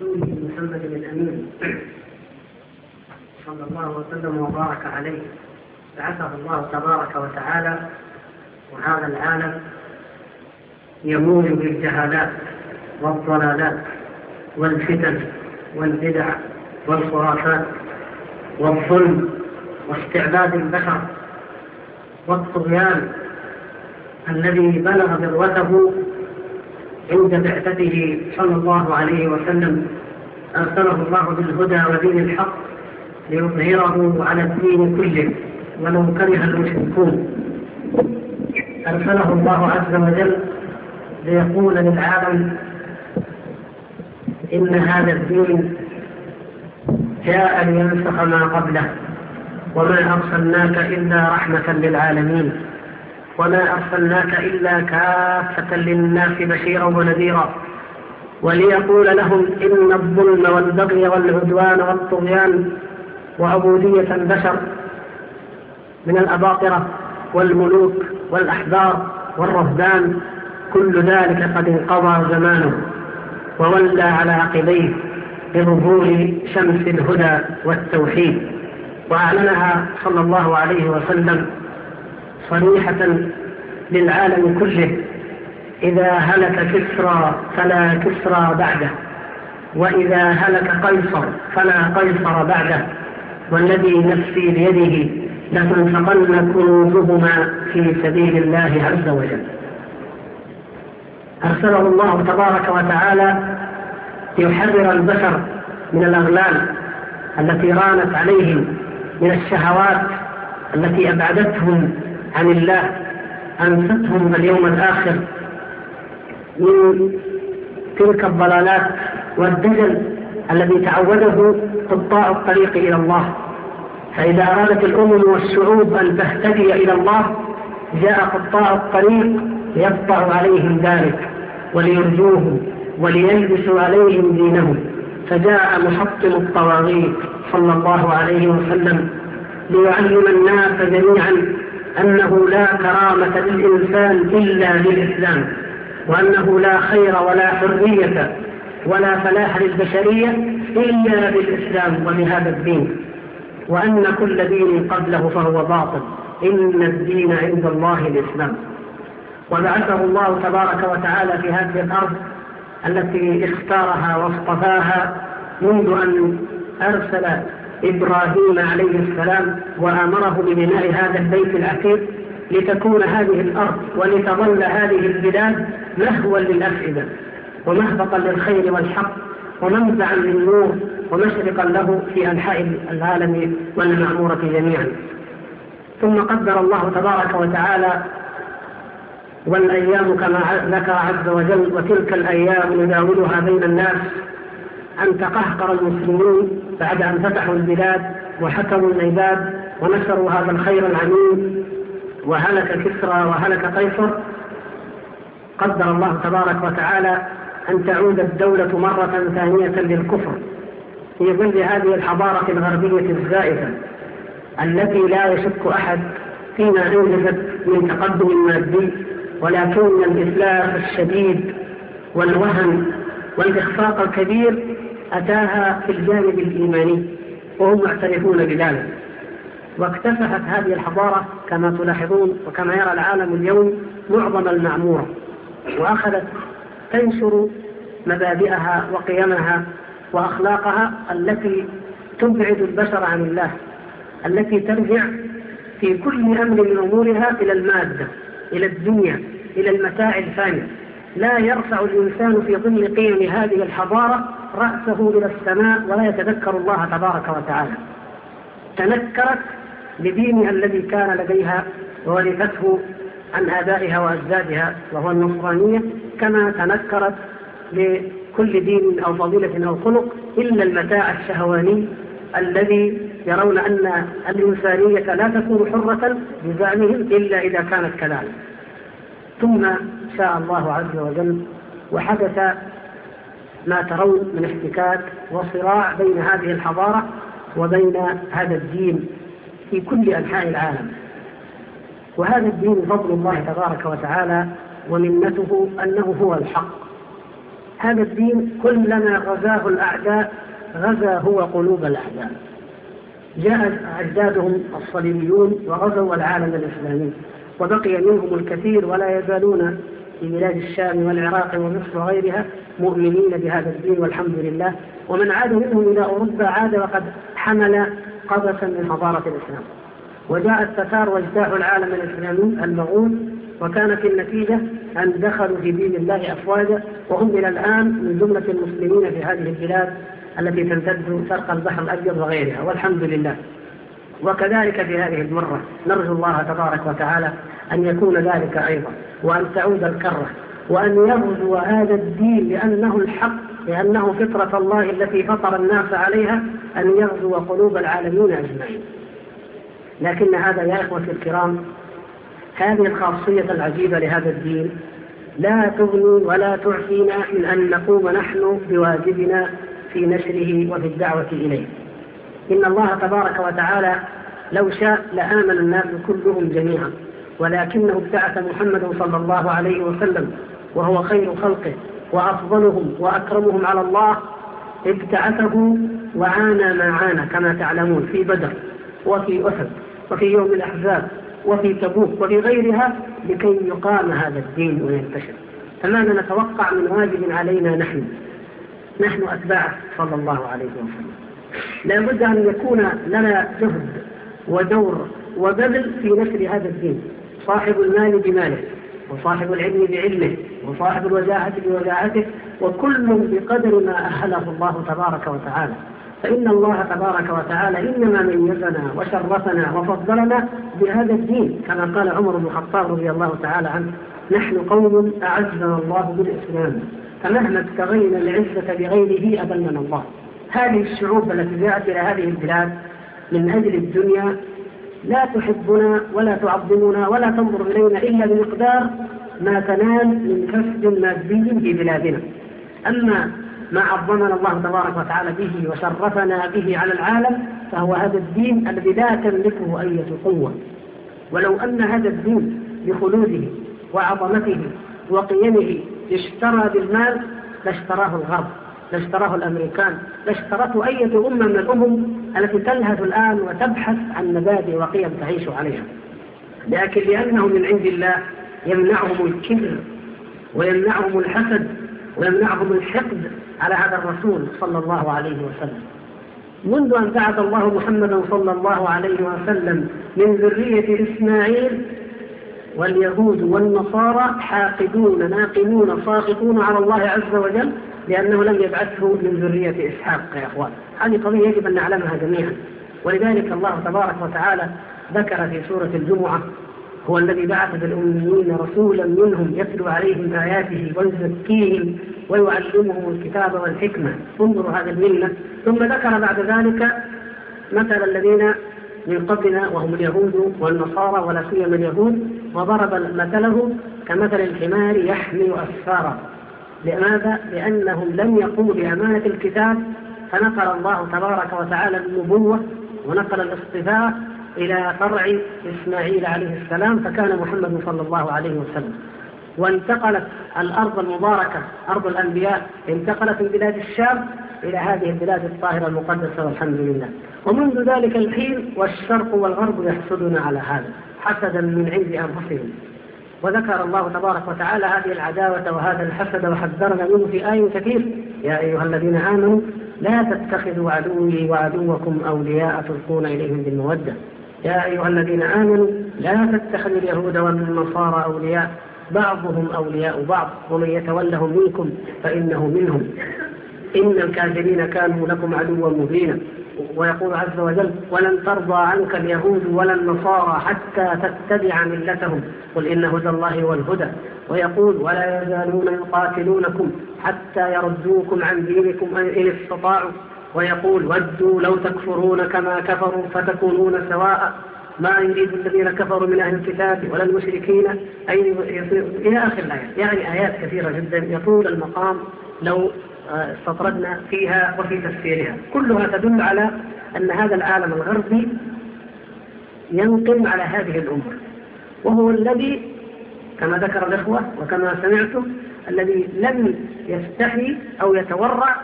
رسوله محمد الامين صلى الله وسلم وبارك عليه. بعثه الله تبارك وتعالى. وهذا العالم يموج بالجهالات والضلالات والفتن والبدع والخرافات والظلم واستعباد البشر والطغيان الذي بلغ ذروته عند بعثته صلى الله عليه وسلم. أرسله الله بالهدى ودين الحق ليظهره على الدين كله ولو كره المشركون. أرسله الله عز وجل ليقول للعالم إن هذا الدين جاء لينسخ ما قبله وما أرسلناك إلا رحمة للعالمين. وما أرسلناك إلا كافة للناس بشيرا ونذيرا. وليقول لهم إن الظلم والبغي والعدوان والطغيان وعبودية البشر من الأباطرة والملوك والأحبار والرهبان كل ذلك قد انقضى زمانه وولى على عقبيه بظهور شمس الهدى والتوحيد. وأعلنها صلى الله عليه وسلم صريحة للعالم كله. إذا هلك كسرى فلا كسرى بعده وإذا هلك قيصر فلا قيصر بعده. والذي نفسي بيده لتنفقن كنوزهما في سبيل الله عز وجل. أرسله الله تبارك وتعالى ليحرر البشر من الأغلال التي رانت عليهم من الشهوات التي أبعدتهم عن الله أنستهم اليوم الآخر. من تلك الضلالات والدجل الذي تعوده قطاع الطريق إلى الله. فإذا أرادت الأمم والشعوب أن تهتدي إلى الله جاء قطاع الطريق ليقطع عليهم ذلك وليرجوهم وليلبسوا عليهم دينهم. فجاء محطم الطواغيت صلى الله عليه وسلم ليعلم الناس جميعا أنه لا كرامة للإنسان إلا بالإسلام وأنه لا خير ولا حرية ولا فلاح للبشرية إلا بالإسلام وبهذا الدين. وأن كل دين قبله فهو باطل إن الدين عند الله الإسلام. وبعثه الله تبارك وتعالى في هذه الأرض التي اختارها واصطفاها منذ أن أرسل إبراهيم عليه السلام وأمره ببناء هذا البيت العتيق لتكون هذه الأرض ولتظل هذه البلاد مهوا للأفئدة ومهبطا للخير والحق ومنبعا للنور ومشرقا له في أنحاء العالم والمعمورة جميعا. ثم قدر الله تبارك وتعالى والأيام كما ذكر عز وجل وتلك الأيام نداولها بين الناس أن تقهقر المسلمين بعد أن فتحوا البلاد وحكموا العباد ونشروا هذا الخير العميم وهلك كسرى وهلك قيصر قدر الله تبارك وتعالى أن تعود الدولة مرة ثانية للكفر في ظل هذه الحضارة الغربية الزائفة التي لا يشك أحد فيما أنجزت من تقدم مادي ولكن الإفلاس الشديد والوهن والإخفاق الكبير أتاها في الجانب الإيماني وهم معترفون بذلك. واكتسحت هذه الحضارة كما تلاحظون وكما يرى العالم اليوم معظم المعمورة وأخذت تنشر مبادئها وقيمها وأخلاقها التي تبعد البشر عن الله التي ترجع في كل أمر من أمورها إلى المادة إلى الدنيا إلى المتاع الفاني. لا يرفع الإنسان في ظل قيم هذه الحضارة رأسه إلى السماء ولا يتذكر الله تبارك وتعالى. تنكرت لدينها الذي كان لديها وورثته عن آبائها وأجدادها وهو النصرانية كما تنكرت لكل دين أو فضيلة أو خلق إلا المتاع الشهواني الذي يرون أن الإنسانية لا تكون حرة بزعمهم إلا إذا كانت كذلك. ثم شاء الله عز وجل وحدث ما ترون من احتكاك وصراع بين هذه الحضارة وبين هذا الدين في كل أنحاء العالم. وهذا الدين فضل الله تبارك وتعالى ومنته أنه هو الحق. هذا الدين كلما غزاه الأعداء غزا هو قلوب الأعداء. جاء أجدادهم الصليبيون وغزوا العالم الإسلامي وبقي منهم الكثير ولا يزالون في بلاد الشام والعراق ومصر وغيرها مؤمنين بهذا الدين والحمد لله. ومن عاد منهم إلى أوروبا عاد وقد حمل قبسا من حضارة الإسلام. وجاء التتار واجتاحوا العالم الإسلامي المغول وكانت النتيجة أن دخلوا في دين الله أفواجا وهم إلى الآن من جملة المسلمين في هذه البلاد التي تمتد شرق البحر الأبيض وغيرها. والحمد لله. وكذلك في هذه المرة نرجو الله تبارك وتعالى أن يكون ذلك أيضا وأن تعود الكرة وأن يغزو هذا الدين لأنه الحق لأنه فطرة الله التي فطر الناس عليها أن يغزو قلوب العالمين أجمعين. لكن هذا يا إخوتي الكرام هذه الخاصية العجيبة لهذا الدين لا تغني ولا تعفينا من أن نقوم نحن بواجبنا في نشره وفي الدعوة إليه. إن الله تبارك وتعالى لو شاء لآمن الناس كلهم جميعا ولكنه ابتعث محمد صلى الله عليه وسلم وهو خير خلقه وأفضلهم وأكرمهم على الله ابتعثه وعانى ما عانى كما تعلمون في بدر وفي أحد وفي يوم الأحزاب وفي تبوك وفي غيرها لكي يقام هذا الدين وينتشر. فماذا نتوقع من واجب علينا نحن نحن أتباعه صلى الله عليه وسلم. لا بد أن يكون لنا جهد ودور وبذل في نشر هذا الدين. صاحب المال بماله وصاحب العلم بعلمه وصاحب الوجاهة بوجاهته وكل بقدر ما أهله الله تبارك وتعالى. فإن الله تبارك وتعالى إنما ميزنا وشرفنا وفضلنا بهذا الدين. كما قال عمر بن الخطاب رضي الله تعالى عنه نحن قوم أعزنا الله بالإسلام فمهما ابتغينا العزة بغيره أذلنا الله. هذه الشعوب التي جاءت إلى هذه البلاد من أجل الدنيا لا تحبنا ولا تعظمنا ولا تنظر إلينا إلا بمقدار ما تنال من كسب مادي في بلادنا. أما ما عظمنا الله تبارك وتعالى به وشرفنا به على العالم فهو هذا الدين الذي لا تملكه أية قوة. ولو أن هذا الدين بخلوده وعظمته وقيمه اشترى بالمال لاشتراه الغرب. لاشتراه الأمريكان لاشترته اية أمة من الأمم التي تلهث الآن وتبحث عن مبادئ وقيم تعيش عليها. لكن لأنه من عند الله يمنعهم الكبر ويمنعهم الحسد ويمنعهم الحقد على هذا الرسول صلى الله عليه وسلم. منذ أن بعث الله محمدا صلى الله عليه وسلم من ذرية إسماعيل واليهود والنصارى حاقدون ناقمون ساخطون على الله عز وجل لأنه لم يبعثه من ذرية إسحاق يا إخوان. هذه قضية يجب أن نعلمها جميعا. ولذلك الله تبارك وتعالى ذكر في سورة الجمعة هو الذي بعث بالأميين رسولا منهم يتلو عليهم آياته ويزكيهم ويعلمهم الكتاب والحكمة. انظروا هذا المنة ثم ذكر بعد ذلك مثل الذين من قبلنا وهم اليهود والنصارى ولا سيما اليهود وضرب مثله كمثل الحمار يحمل أسفارا لماذا؟ لأنهم لم يقوموا بأمانة الكتاب فنقل الله تبارك وتعالى النبوة ونقل الاصطفاء إلى فرع إسماعيل عليه السلام فكان محمد صلى الله عليه وسلم. وانتقلت الأرض المباركة أرض الأنبياء انتقلت من بلاد الشام إلى هذه البلاد الطاهرة المقدسة والحمد لله. ومنذ ذلك الحين والشرق والغرب يحسدون على هذا حسدا من عند أنفسهم. وذكر الله تبارك وتعالى هذه العداوة وهذا الحسد وحذرنا منه في آية كثير. يا أيها الذين آمنوا لا تتخذوا عدوي وعدوكم أولياء تلقون إليهم بالمودة. يا أيها الذين آمنوا لا تتخذوا اليهود والنصارى أولياء. بعضهم أولياء بعض. ومن يتولهم منكم فإنه منهم. إن الكافرين كانوا لكم عدوا مبينا. ويقول عز وجل ولن ترضى عنك اليهود ولا النصارى حتى تتبع ملتهم. قل إن هدى الله هو الهدى. ويقول ولا يزالون يقاتلونكم حتى يردوكم عن دينكم إن استطاعوا. ويقول ودوا لو تكفرون كما كفروا فتكونون سواء. ما يريد الذين كفروا من أهل الكتاب ولا المشركين أن إلى آخر الآية، يعني آيات كثيرة جدا. يطول المقام لو استطردنا فيها وفي تفسيرها. كلها تدل على أن هذا العالم الغربي ينقم على هذه الأمة وهو الذي كما ذكر الإخوة وكما سمعتم الذي لم يستحي أو يتورع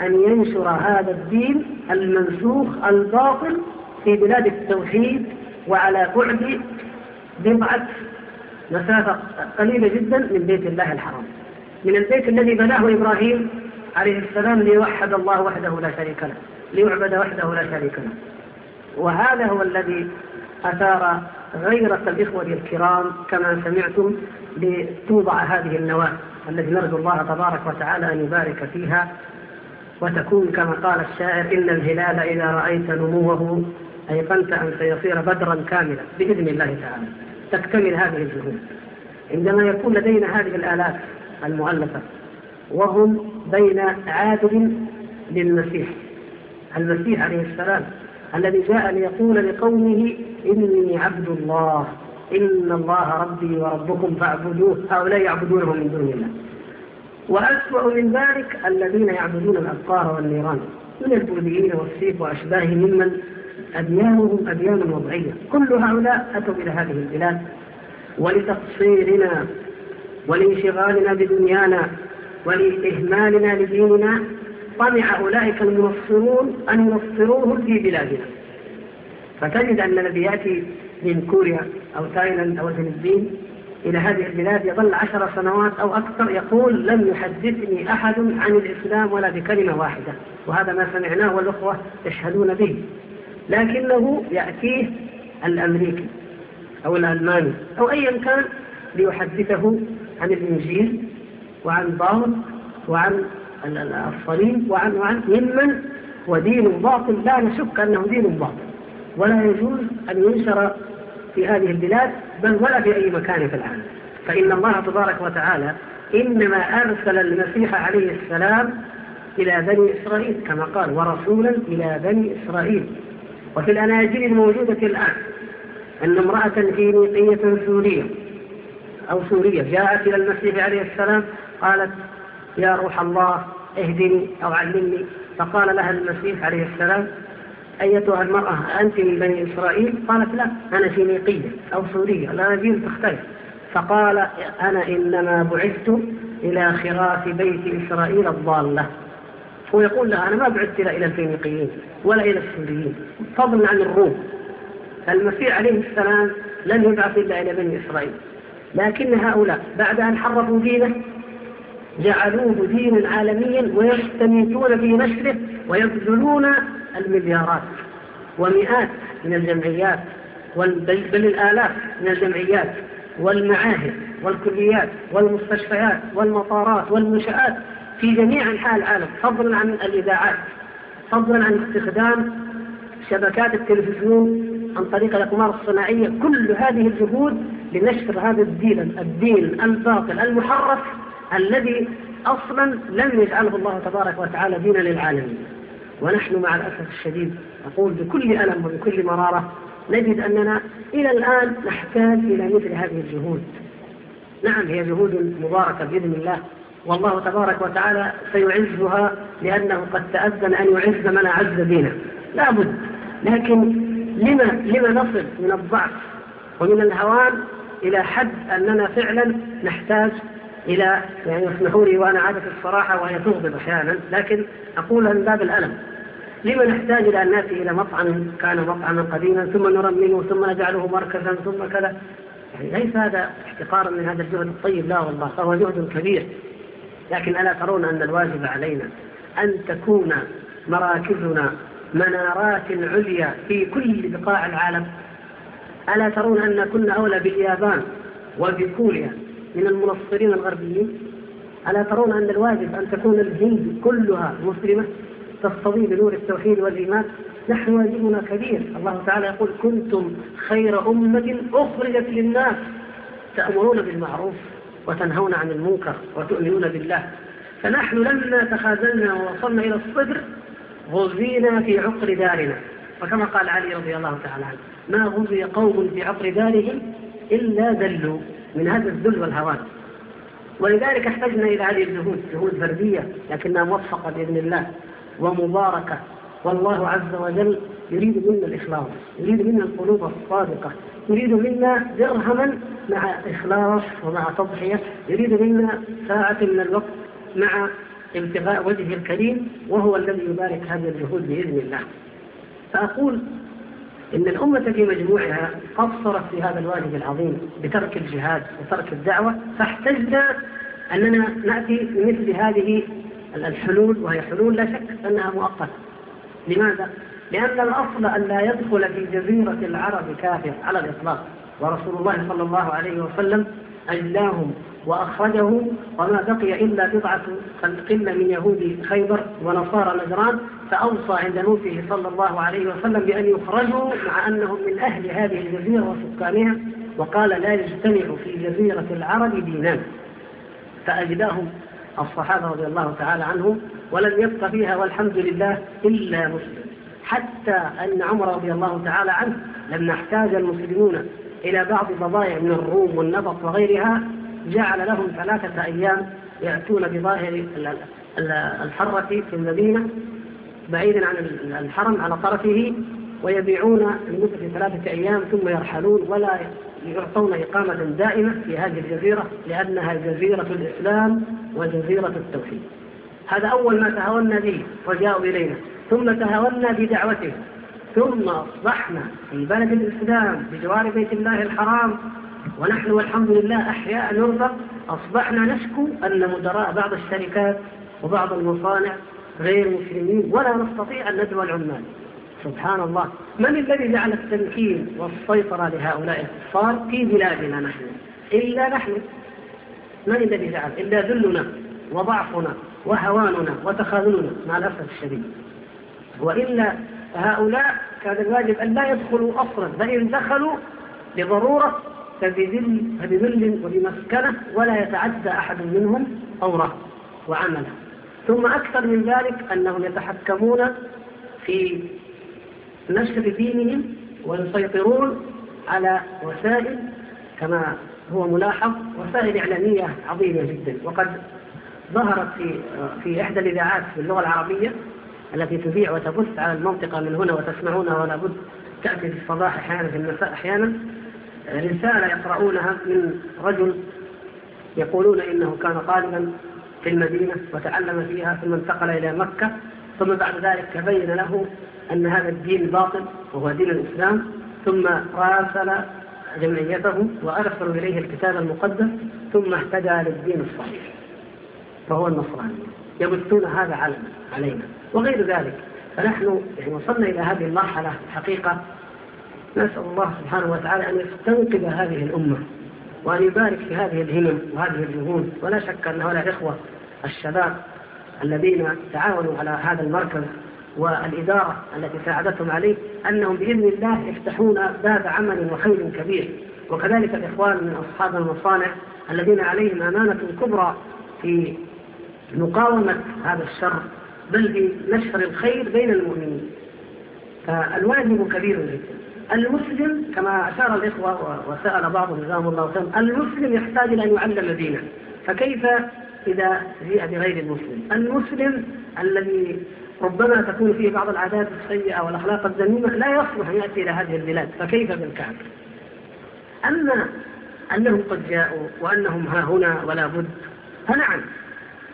أن ينشر هذا الدين المنسوخ الباطل في بلاد التوحيد وعلى بعد بضعة مسافة قليلة جدا من بيت الله الحرام. من البيت الذي بناه إبراهيم عليه السلام ليوحد الله وحده لا شريك له ليعبد وحده لا شريك له. وهذا هو الذي أثار غيرة الإخوة الكرام كما سمعتم لتوضع هذه النواة التي نرجو الله تبارك وتعالى أن يبارك فيها. وتكون كما قال الشاعر إن الهلال إذا رأيت نموه أيقنت أن سيصير بدرا كاملا بإذن الله تعالى. تكتمل هذه الجهود. عندما يكون لدينا هذه الآلاف المؤلفة وهم بين عابد للمسيح. المسيح عليه السلام الذي جاء ليقول لقومه إني عبد الله إن الله ربي وربكم فاعبدوه هؤلاء يعبدونه من دون الله. وأسوأ من ذلك الذين يعبدون الأبقار والنيران من البوذيين والسيف وأشباههم ممن أديانهم أديان وضعية. كل هؤلاء أتوا إلى هذه البلاد ولتقصيرنا ولانشغالنا بدنيانا. ولإهمالنا لديننا طمع أولئك المنصرون أن ينصروهم في بلادنا. فتجد أن الذي يأتي من كوريا أو تايلاند أو الفلبين إلى هذه البلاد يظل عشر سنوات أو أكثر يقول لم يحدثني أحد عن الإسلام ولا بكلمة واحدة. وهذا ما سمعناه والأخوة يشهدون به. لكنه يأتيه الأمريكي أو الألماني أو أيا كان ليحدثه عن الإنجيل وعن باول وعن الصليب وعن وعن ممن ودين باطل لا نشك أنه دين باطل. ولا يجوز أن ينشر في هذه البلاد بل ولا في أي مكان في العالم. فإن الله تبارك وتعالى إنما أرسل المسيح عليه السلام إلى بني إسرائيل كما قال ورسولا إلى بني إسرائيل. وفي الأناجيل الموجودة الآن أن امرأة فينيقية سورية أو سورية جاءت إلى المسيح عليه السلام قالت يا روح الله اهدني أو علمني. فقال لها المسيح عليه السلام أيتها المرأة أنت من بني إسرائيل؟ قالت لا أنا فينيقية أو سورية الأناجيل تختلف. فقال أنا إنما بعثت إلى خراف بيت إسرائيل الضالة. هو يقول لها أنا ما بعثت إلى الفينيقيين ولا إلى السوريين فضلا عن الروم. المسيح عليه السلام لم يبعث إلا إلى بني إسرائيل لكن هؤلاء بعد أن حرفوا دينه جعلوه دينا عالميا ويستميتون في نشره ويبذلون المليارات ومئات من الجمعيات بل الآلاف من الجمعيات والمعاهد والكليات والمستشفيات والمطارات والمنشآت في جميع أنحاء العالم فضلا عن الإذاعات فضلا عن استخدام شبكات التلفزيون عن طريق الأقمار الصناعية كل هذه الجهود لنشر هذا الدين الدين الباطل المحرف الذي أصلا لم يجعله الله تبارك وتعالى دينا للعالمين. ونحن مع الأسف الشديد أقول بكل ألم وبكل مرارة نجد أننا إلى الآن نحتاج إلى مثل هذه الجهود. نعم هي جهود مباركة بإذن الله والله تبارك وتعالى سيعزها لأنه قد تأذن أن يعز من أعز دينه لا بد لكن لما, لما نصل من الضعف ومن الهوان إلى حد أننا فعلا نحتاج إلى يعني اسمحوا لي وأنا عادة الصراحة وهي تغضب أحيانا لكن أقولها من باب الألم. لما نحتاج إلى أن نأتي إلى مطعم كان مطعما قديما ثم نرممه ثم نجعله مركزا ثم كذا. يعني ليس هذا احتقارا من هذا الجهد الطيب لا والله فهو جهد كبير. لكن ألا ترون أن الواجب علينا أن تكون مراكزنا منارات عليا في كل بقاع العالم. ألا ترون أن كنا أولى باليابان وبكوريا؟ من المنصرين الغربيين ألا ترون أن الواجب أن تكون الهند كلها مسلمة تصطدي بنور التوحيد والإيمان؟ نحن واجبنا كبير. الله تعالى يقول كنتم خير أمة أخرجت للناس. تأمرون بالمعروف وتنهون عن المنكر وتؤمنون بالله. فنحن لما تخاذلنا ووصلنا إلى الصدر غزينا في عقر دارنا. وكما قال علي رضي الله تعالى عنه ما غزي قوم في عقر دارهم إلا ذلوا. من هذا الذل والهوان. ولذلك احتجنا إلى هذه الجهود جهود فردية لكنها موفقة بإذن الله ومباركة. والله عز وجل يريد منا الإخلاص يريد منا القلوب الصادقة يريد منا درهما مع إخلاص ومع تضحية يريد منا ساعة من الوقت مع ابتغاء وجهه الكريم وهو الذي يبارك هذه الجهود بإذن الله. فأقول إن الأمة في مجموعها قصرت في هذا الواجب العظيم بترك الجهاد وترك الدعوة فاحتجنا أننا نأتي بمثل هذه الحلول وهي حلول لا شك أنها مؤقتة لماذا؟ لأن الأصل أن لا يدخل في جزيرة العرب كافر على الإطلاق ورسول الله صلى الله عليه وسلم أجلاهم وأخرجه وما بقي إلا بضعة قلة من يهود خيبر ونصارى نجران فأوصى عند موته صلى الله عليه وسلم بأن يخرجوا مع أنهم من أهل هذه الجزيرة وسكانها وقال لا يجتمع في جزيرة العرب دينان. فأجداهم الصحابة رضي الله تعالى عنهم ولم يبق فيها والحمد لله إلا مسلم. حتى أن عمر رضي الله تعالى عنه لما احتاج المسلمون إلى بعض بضائع من الروم والنبط وغيرها جعل لهم ثلاثة أيام يأتون بظاهر الحرة في المدينة بعيدا عن الحرم على طرفه ويبيعون لمدة ثلاثة أيام ثم يرحلون ولا يعطون إقامة دائمة في هذه الجزيرة لأنها جزيرة الإسلام وجزيرة التوحيد. هذا أول ما تهاونا به وجاءوا إلينا. ثم تهاونا بدعوته. ثم أصبحنا في بلد الإسلام بجوار بيت الله الحرام. ونحن والحمد لله أحياء نرزق. أصبحنا نشكو أن مدراء بعض الشركات وبعض المصانع غير مسلمين ولا نستطيع أن ندعو العمال سبحان الله. من الذي جعل التمكين والسيطرة لهؤلاء الكفار في بلادنا نحن؟ إلا نحن. من الذي جعل؟ إلا ذلنا وضعفنا وهواننا وتخاذلنا مع الأسف الشديد. وإلا هؤلاء كان الواجب أن لا يدخلوا أصلا فإن دخلوا لضرورة فبذل وبمسكنة ولا يتعدى أحد منهم أوره وعمله. ثم أكثر من ذلك أنهم يتحكمون في نشر دينهم ويسيطرون على وسائل كما هو ملاحظ وسائل إعلامية عظيمة جدا. وقد ظهرت في في إحدى الإذاعات باللغة العربية التي تذيع وتبث على المنطقة من هنا وتسمعونها ولا بد تأتي في الصباح أحيانا في المساء أحيانا. رسالة يقرؤونها من رجل يقولون إنه كان طالبا في المدينة وتعلم فيها ثم انتقل إلى مكة ثم بعد ذلك تبين له أن هذا الدين باطل وهو دين الإسلام ثم راسل جمعيته وأرسلوا إليه الكتاب المقدس ثم اهتدى للدين الصحيح فهو النصراني. يبثون هذا علينا. وغير ذلك فنحن يعني وصلنا إلى هذه المرحلة حقيقة نسأل الله سبحانه وتعالى أن يستنقذ هذه الأمة وأن يبارك في هذه الهمم وهذه الجهود. ولا شك أن هؤلاء الإخوة الشباب الذين تعاونوا على هذا المركز والإدارة التي ساعدتهم عليه أنهم بإذن الله يفتحون باب عمل وخير كبير. وكذلك الإخوان من أصحاب المصانع الذين عليهم أمانة كبرى في مقاومة هذا الشر بل في نشر الخير بين المؤمنين. فالواجب كبير جدا. المسلم كما أشار الإخوة وسأل بعضهم جزاهم الله خيرا المسلم يحتاج إلى أن يعلم دينه. فكيف إذا جيء بغير المسلم. المسلم الذي ربما تكون فيه بعض العادات السيئة والأخلاق الذميمة لا يصلح أن يأتي إلى هذه البلاد فكيف بالكافر أما أنهم قد جاءوا وأنهم ها هنا ولا بد فنعم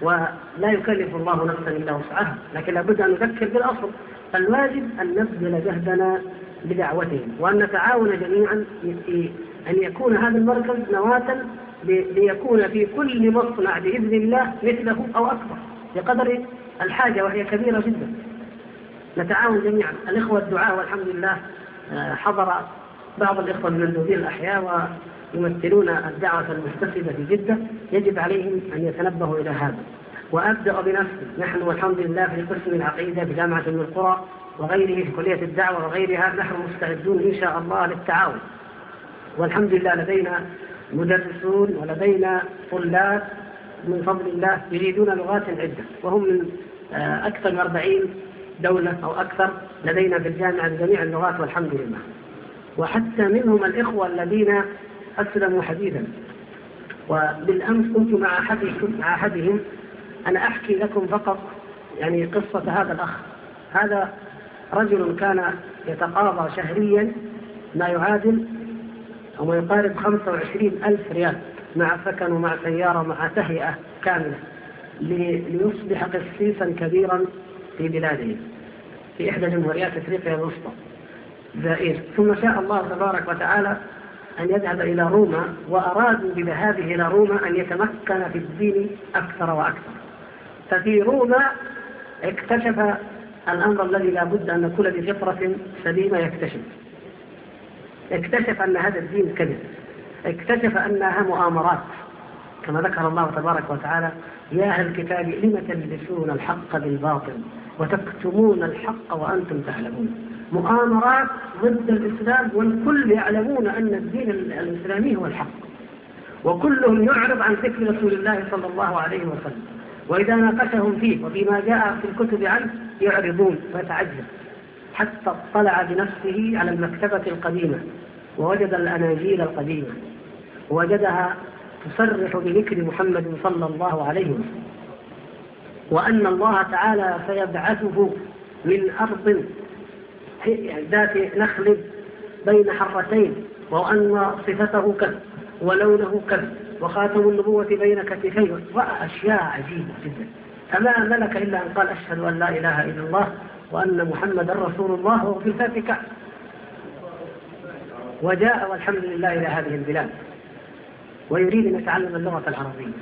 ولا يكلف الله نفسا إلا وسعها لكن لابد أن نذكر بالأصل. الواجب أن نبذل جهدنا بدعوتهم وأن نتعاون جميعا في أن يكون هذا المركز نواة ليكون في كل مصنع بإذن الله مثله أو أكبر. بقدر الحاجة وهي كبيرة جدا. نتعاون جميعا. الإخوة الدعاء والحمد لله آه، حضر بعض الإخوة المندوبين الأحياء ويمثلون الدعوة المحتسبة في جدة. يجب عليهم أن يتنبهوا إلى هذا. وأبدأ بنفسي. نحن والحمد لله في قسم العقيدة بجامعة من القرى وغيره في كلية الدعوة وغيرها. نحن مستعدون إن شاء الله للتعاون. والحمد لله لدينا مدرسون ولدينا طلاب من فضل الله يريدون لغات عدة وهم من آه، أكثر من 40 دولة أو أكثر لدينا في الجامعة جميع اللغات والحمد لله. وحتى منهم الإخوة الذين أسلموا حديثا. وبالأمس كنت مع مع أحدهم. أنا أحكي لكم فقط يعني قصة هذا الأخ. هذا رجل كان يتقاضى شهريا ما يعادل أو ما يقارب 25 ألف ريال مع سكن ومع سيارة ومع تهيئة كاملة ليصبح قسيسا كبيرا في بلاده في إحدى جمهوريات أفريقيا الوسطى. زائر ثم شاء الله تبارك وتعالى أن يذهب إلى روما وأرادوا بذهابه إلى روما أن يتمكن في الدين أكثر وأكثر. ففي روما اكتشف الأمر الذي لا بد أن كل ذي فطرة سليمة يكتشف. اكتشف أن هذا الدين كذب. اكتشف أنها مؤامرات. كما ذكر الله تبارك وتعالى يا أهل الكتاب لم تلبسون الحق بالباطل وتكتمون الحق وأنتم تعلمون؟ مؤامرات ضد الإسلام والكل يعلمون أن الدين الإسلامي هو الحق. وكلهم يعرض عن فكر رسول الله صلى الله عليه وسلم. وإذا ناقشهم فيه وفيما جاء في الكتب عنه يعرضون ويتعجب. حتى اطلع بنفسه على المكتبة القديمة ووجد الأناجيل القديمة وجدها تصرح بذكر محمد صلى الله عليه وسلم. وأن الله تعالى سيبعثه من أرض ذات نخل بين حرتين وأن صفته كذا ولونه كذا وخاتم النبوة بين كتفيه. وأشياء عجيبة جدا. فما ملك إلا أن قال أشهد أن لا إله إلا الله وأن محمدا رسول الله وهو في الفاتكة وجاء والحمد لله إلى هذه البلاد ويريد أن يتعلم اللغة العربية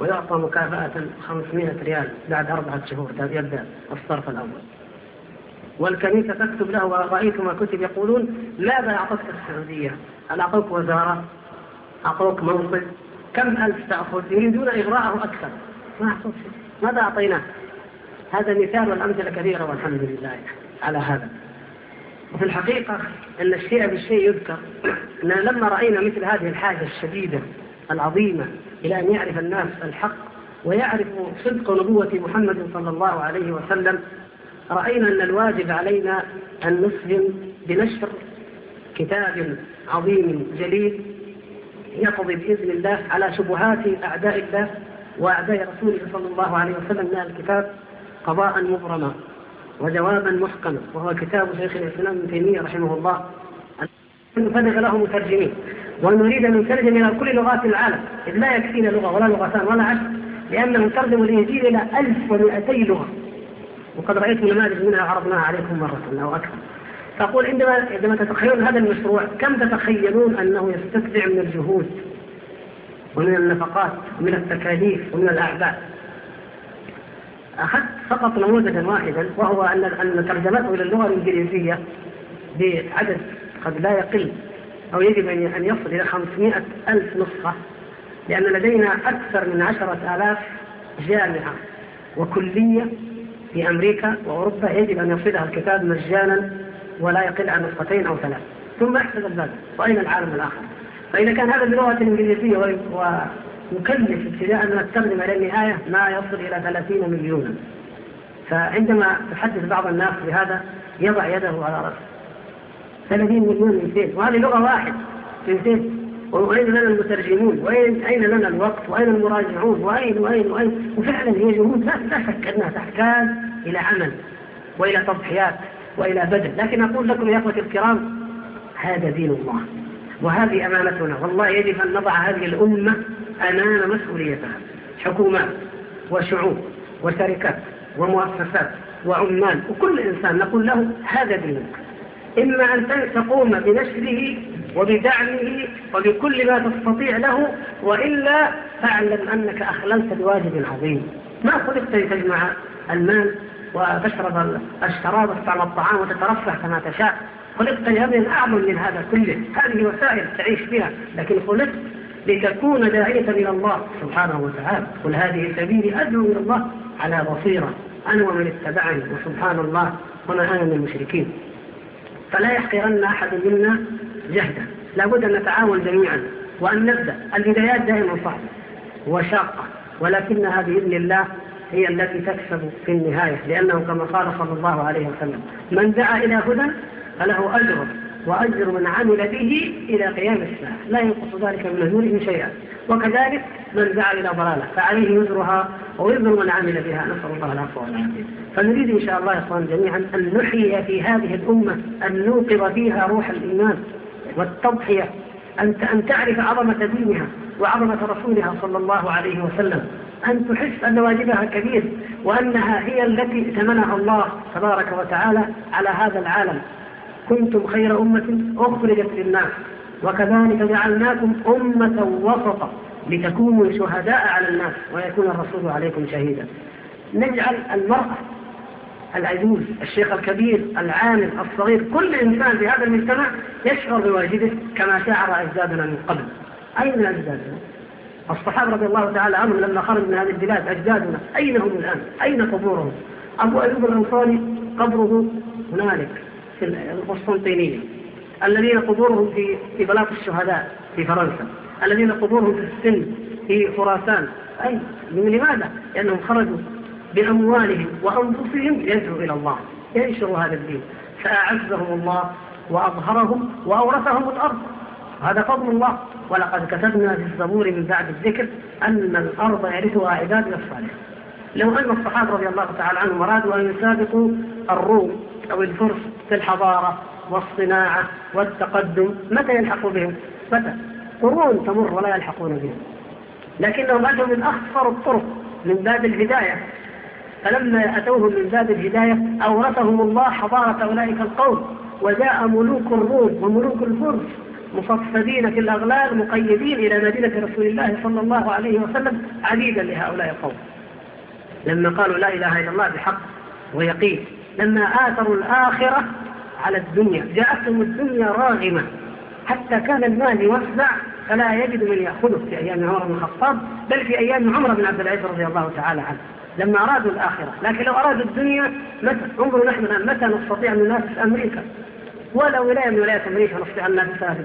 ويعطى مكافأة 500 ريال بعد أربعة شهور يبدأ الصرف الأول والكنيسة تكتب له ورأيت ما كتب يقولون ماذا أعطتك السعودية؟ هل أعطوك وزارة؟ أعطوك منصب؟ كم ألف تأخذ؟ يريدون إغراءه أكثر ما أعطوك شيء ماذا أعطيناه؟ هذا مثال والأمثلة كثيرة والحمد لله على هذا. وفي الحقيقة أن الشيء بالشيء يذكر. أننا لما رأينا مثل هذه الحاجة الشديدة العظيمة إلى أن يعرف الناس الحق ويعرفوا صدق نبوة محمد صلى الله عليه وسلم رأينا أن الواجب علينا أن نسهم بنشر كتاب عظيم جليل يقضي بإذن الله على شبهات أعداء الله وأعداء رسوله صلى الله عليه وسلم من الكتاب. قضاء مبرما وجوابا محكما وهو كتاب شيخ الإسلام ابن تيمية رحمه الله. نفرغ له مترجمين ونريد أن نترجم إلى كل لغات العالم إذ لا يكفينا لغة ولا لغتان ولا عشر لأنه نترجم الإنجيل إلى 1200 لغة. وقد رأيت نماذج منها عرضناها عليكم مرة أو أكثر. فأقول عندما عندما تتخيلون هذا المشروع كم تتخيلون أنه يستتبع من الجهود ومن النفقات ومن التكاليف ومن الأعباء أخذت فقط نموذجا واحدا وهو أن أن ترجمته إلى اللغة الإنجليزية بعدد قد لا يقل أو يجب أن يصل إلى 500 ألف نسخة لأن لدينا أكثر من عشرة آلاف جامعة وكلية في أمريكا وأوروبا يجب أن يصلها الكتاب مجانا ولا يقل عن نسختين أو ثلاث. ثم احسب الباب. وأين العالم الآخر؟ فإذا كان هذا باللغة الإنجليزية ومكلف ابتداء من الترجمة إلى النهاية ما يصل إلى 30 مليونا. فعندما تحدث بعض الناس بهذا يضع يده على رأسه. 30 مليون 200 وهذه لغة واحدة 200 وأين لنا المترجمون؟ وأين أين لنا الوقت؟ وأين المراجعون؟ وأين وأين وأين؟ وفعلا هي جهود لا, شك أنها تحتاج إلى عمل وإلى تضحيات وإلى بذل لكن أقول لكم يا أخوتي الكرام هذا دين الله. وهذه أمانتنا. والله يجب أن نضع هذه الأمة أمام مسؤوليتها. حكومات وشعوب وشركات ومؤسسات وعمال وكل إنسان نقول له هذا دينك. إما أن تقوم بنشره وبدعمه وبكل ما تستطيع له وإلا فاعلم أنك أخللت بواجب عظيم. ما خلقت لتجمع المال وتشرب الشراب وتطعم الطعام وتترفه كما تشاء. خلقت لأمر أعظم من هذا كله. هذه وسائل تعيش بها. لكن خلقت لتكون داعية إلى الله سبحانه وتعالى. قل هذه سبيلي أدعو إلى الله على بصيرة. أنا ومن اتبعني وسبحان الله وما أنا من المشركين. فلا يحقرن أحد منا جهدا. لابد أن نتعاون جميعا وأن نبدأ. البدايات دائما صعبة وشاقة ولكنها بإذن الله هي التي تكسب في النهاية لأنه كما قال صلى الله عليه وسلم من دعا إلى هدى فله أجر وأجر من عمل به إلى قيام الساعة. لا ينقص ذلك من أجورهم شيئا. وكذلك من دعا إلى ضلالة فعليه وزرها ووزر من عمل بها. نسأل الله العفو والعافية. فنريد إن شاء الله يا إخوان جميعا أن نحيي في هذه الأمة أن نوقظ فيها روح الإيمان والتضحية أن أن تعرف عظمة دينها وعظمة رسولها صلى الله عليه وسلم أن تحس أن واجبها كبير وأنها هي التي ائتمنها الله تبارك وتعالى على هذا العالم. كنتم خير أمة أخرجت للناس وكذلك جعلناكم أمة وسطا لتكونوا شهداء على الناس ويكون الرسول عليكم شهيدا نجعل المرأة العجوز الشيخ الكبير العامل الصغير كل إنسان في هذا المجتمع يشعر بواجبه كما شعر أجدادنا من قبل أين أجدادنا؟ الصحابة رضي الله تعالى عنهم لما خرجوا من هذه البلاد أجدادنا أين هم الآن؟ أين قبورهم؟ أبو أيوب الأنصاري قبره هنالك القسطنطينية الذين قبورهم في في بلاط الشهداء في فرنسا الذين قبورهم في السن في خراسان. أي لماذا؟ لأنهم خرجوا بأموالهم وأنفسهم يدعوا إلى الله ينشروا هذا الدين. فأعزهم الله وأظهرهم وأورثهم الأرض. هذا فضل الله. ولقد كتبنا في الزبور من بعد الذكر أن الأرض يرثها عبادنا الصالحين. لو أن الصحابة رضي الله تعالى عنهم أرادوا أن يسابقوا الروم أو الفرس في الحضارة والصناعة والتقدم متى يلحقوا بهم؟ متى؟ قرون تمر ولا يلحقون بهم لكنهم أتوا من أخطر الطرق من باب الهداية فلما أتوهم من باب الهداية أورثهم الله حضارة أولئك القوم وجاء ملوك الروم وملوك الفرس مصفدين في الأغلال مقيدين إلى مدينة رسول الله صلى الله عليه وسلم عبيدا لهؤلاء القوم لما قالوا لا إله إلا الله بحق ويقين لما آثروا الآخرة على الدنيا. جاءتهم الدنيا راغمة. حتى كان المال يوسع فلا يجد من يأخذه. في أيام عمر بن الخطاب بل في أيام عمر بن عبد العزيز رضي الله تعالى عنه. لما أرادوا الآخرة. لكن لو أرادوا الدنيا متى انظروا نحن الآن متى نستطيع أن ننافس أمريكا؟ ولا ولاية من ولايات أمريكا نستطيع أن ننافسها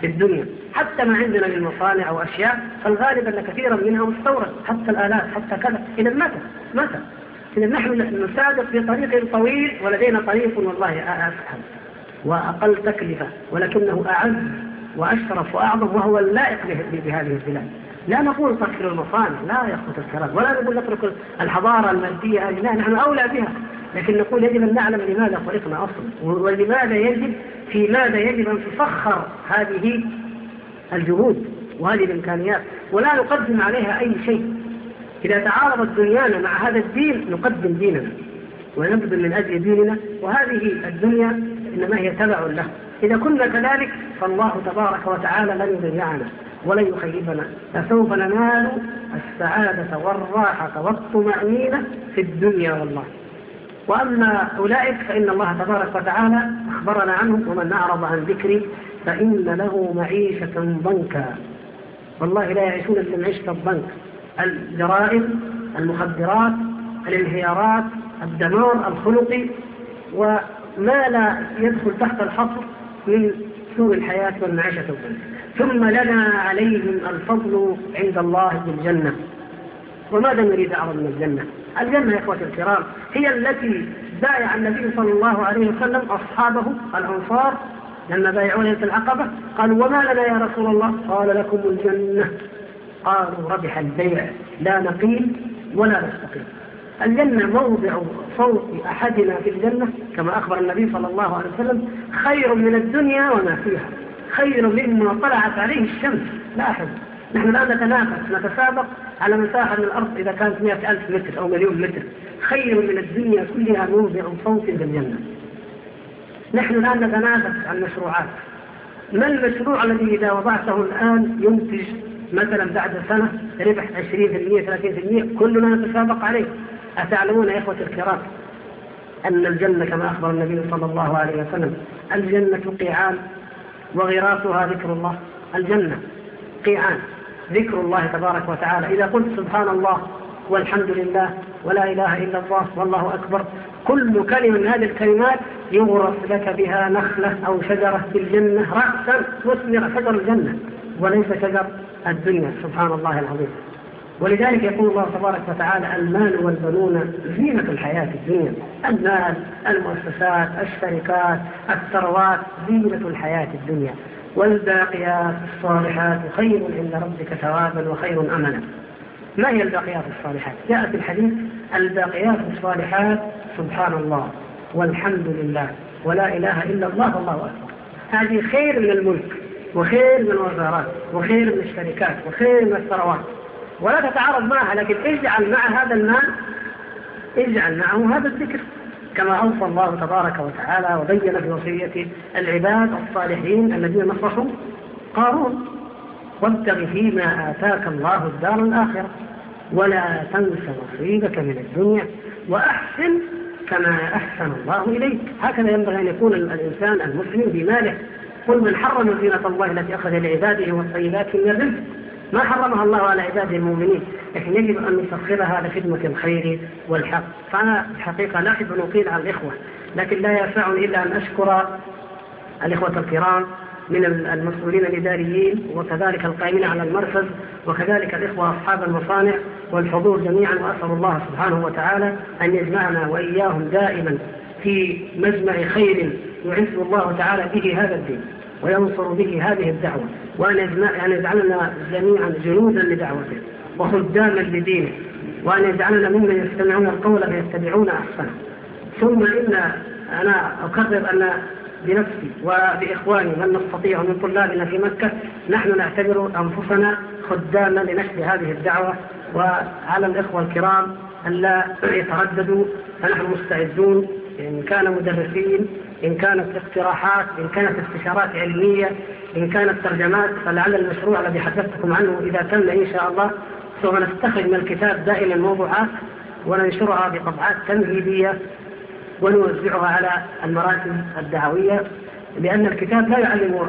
في الدنيا. حتى ما عندنا من مصانع أو أشياء فالغالب أن كثيرا منها مستورد. حتى الآلات حتى كذا. إذا متى متى إذا نحن نسابق في طريق طويل ولدينا طريق والله أسهل وأقل تكلفة ولكنه أعز وأشرف وأعظم وهو اللائق بهذه البلاد. لا نقول تكفر المصانع لا يخطط الكلام ولا نقول نترك الحضارة المادية لا نحن أولى بها. لكن نقول يجب أن نعلم لماذا خلقنا أصلا ولماذا يجب في ماذا يجب أن تسخر هذه الجهود وهذه الإمكانيات. ولا نقدم عليها أي شيء. إذا تعارضت دنيانا مع هذا الدين نقدم ديننا ونبذل من أجل ديننا وهذه الدنيا إنما هي تبع له. إذا كنا كذلك فالله تبارك وتعالى لن يضيعنا ولن يخيبنا. فسوف ننال السعادة والراحة والطمأنينة في الدنيا والله. وأما أولئك فإن الله تبارك وتعالى أخبرنا عنهم ومن أعرض عن ذكري فإن له معيشة ضنكا. والله لا يعيشون إلا معيشة الضنك. الجرائم المخدرات الانهيارات الدمار الخلقي وما لا يدخل تحت الحصر من سوء الحياة والمعيشة ثم لنا عليهم الفضل عند الله بالجنة وماذا نريد أعظم من الجنة؟ الجنة يا إخوة الكرام هي التي بايع النبي صلى الله عليه وسلم أصحابه الأنصار لما بايعوا ليلة العقبة. قالوا وما لنا يا رسول الله؟ قال لكم الجنة. قالوا ربح البيع لا نقيل ولا نستقيم. الجنة موضع صوت أحدنا في الجنة كما أخبر النبي صلى الله عليه وسلم خير من الدنيا وما فيها خير مما طلعت عليه الشمس. لاحظ نحن الآن نتنافس نتسابق على مساحة من الأرض إذا كانت مئة ألف متر أو مليون متر. خير من الدنيا كلها موضع صوت في الجنة. نحن الآن نتنافس عن مشروعات ما المشروع الذي إذا وضعته الآن ينتج مثلا بعد سنة ربح 20% 30% كلنا نتسابق عليه. أتعلمون يا إخوة الكرام أن الجنة كما أخبر النبي صلى الله عليه وسلم الجنة قيعان وغراسها ذكر الله. الجنة قيعان ذكر الله تبارك وتعالى. إذا قلت سبحان الله والحمد لله ولا إله إلا الله والله أكبر كل كلمة من هذه الكلمات يغرس لك بها نخلة أو شجرة في الجنة رأسا مثمر شجر الجنة. وليس شجر الدنيا سبحان الله العظيم. ولذلك يقول الله تبارك وتعالى المال والبنون زينة الحياة الدنيا المال المؤسسات الشركات الثروات زينة الحياة الدنيا. والباقيات الصالحات خير عند ربك ثوابا وخير املا. ما هي الباقيات الصالحات؟ جاء في الحديث الباقيات الصالحات سبحان الله والحمد لله ولا إله إلا الله والله أكبر. هذه خير من الملك. وخير من الوزارات وخير من الشركات وخير من الثروات. ولا تتعارض معها لكن اجعل مع هذا المال اجعل معه هذا الذكر. كما أوصى الله تبارك وتعالى وبين في وصيته العباد الصالحين الذين نصحوا قارون وابتغ فيما آتاك الله الدار الآخرة ولا تنس نصيبك من الدنيا وأحسن كما أحسن الله إليك. هكذا ينبغي أن يكون الإنسان المسلم بماله. قل من حرم زينة الله التي أخذ لعباده والطيبات من الرزق. ما حرمها الله على عباده المؤمنين. لكن يجب أن نسخرها لخدمة الخير والحق. فأنا الحقيقة لا أحب أن أطيل على الإخوة. لكن لا يسعني إلا أن أشكر الإخوة الكرام من المسؤولين الإداريين وكذلك القائمين على المركز وكذلك الإخوة أصحاب المصانع والحضور جميعا. وأسأل الله سبحانه وتعالى أن يجمعنا وإياهم دائما في مجمع خير يعز الله تعالى به هذا الدين. وينصر به هذه الدعوة وأن يجعلنا جميعا جنودا لدعوته وخداما لدينه وأن يجعلنا ممن يستمعون القول فيتبعون أحسنه. ثم إن أنا أكرر أن بنفسي وبإخواني من نستطيع من طلابنا في مكة نحن نعتبر أنفسنا خداما لنشر هذه الدعوة وعلى الإخوة الكرام أن لا يترددوا فنحن مستعدون إن كان مدرسين إن كانت اقتراحات إن كانت استشارات علمية إن كانت ترجمات فلعل المشروع الذي حدثتكم عنه إذا تم إن شاء الله سوف نستخرج من الكتاب دائما موضوعات وننشرها بطبعات تمهيدية ونوزعها على المراكز الدعوية لأن الكتاب لا يعلم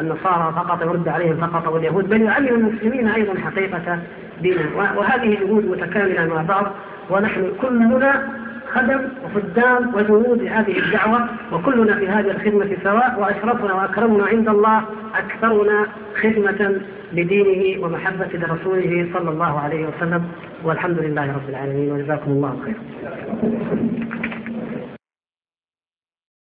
النصارى فقط يرد عليهم فقط واليهود بل يعلم المسلمين أيضا حقيقة دينهم. وهذه جهود متكاملة مع بعض ونحن كلنا خدم وخدام وجنود لهذه الدعوة وكلنا في هذه الخدمة سواء وأشرفنا وأكرمنا عند الله أكثرنا خدمة لدينه ومحبة لرسوله صلى الله عليه وسلم والحمد لله رب العالمين وجزاكم الله خيرا.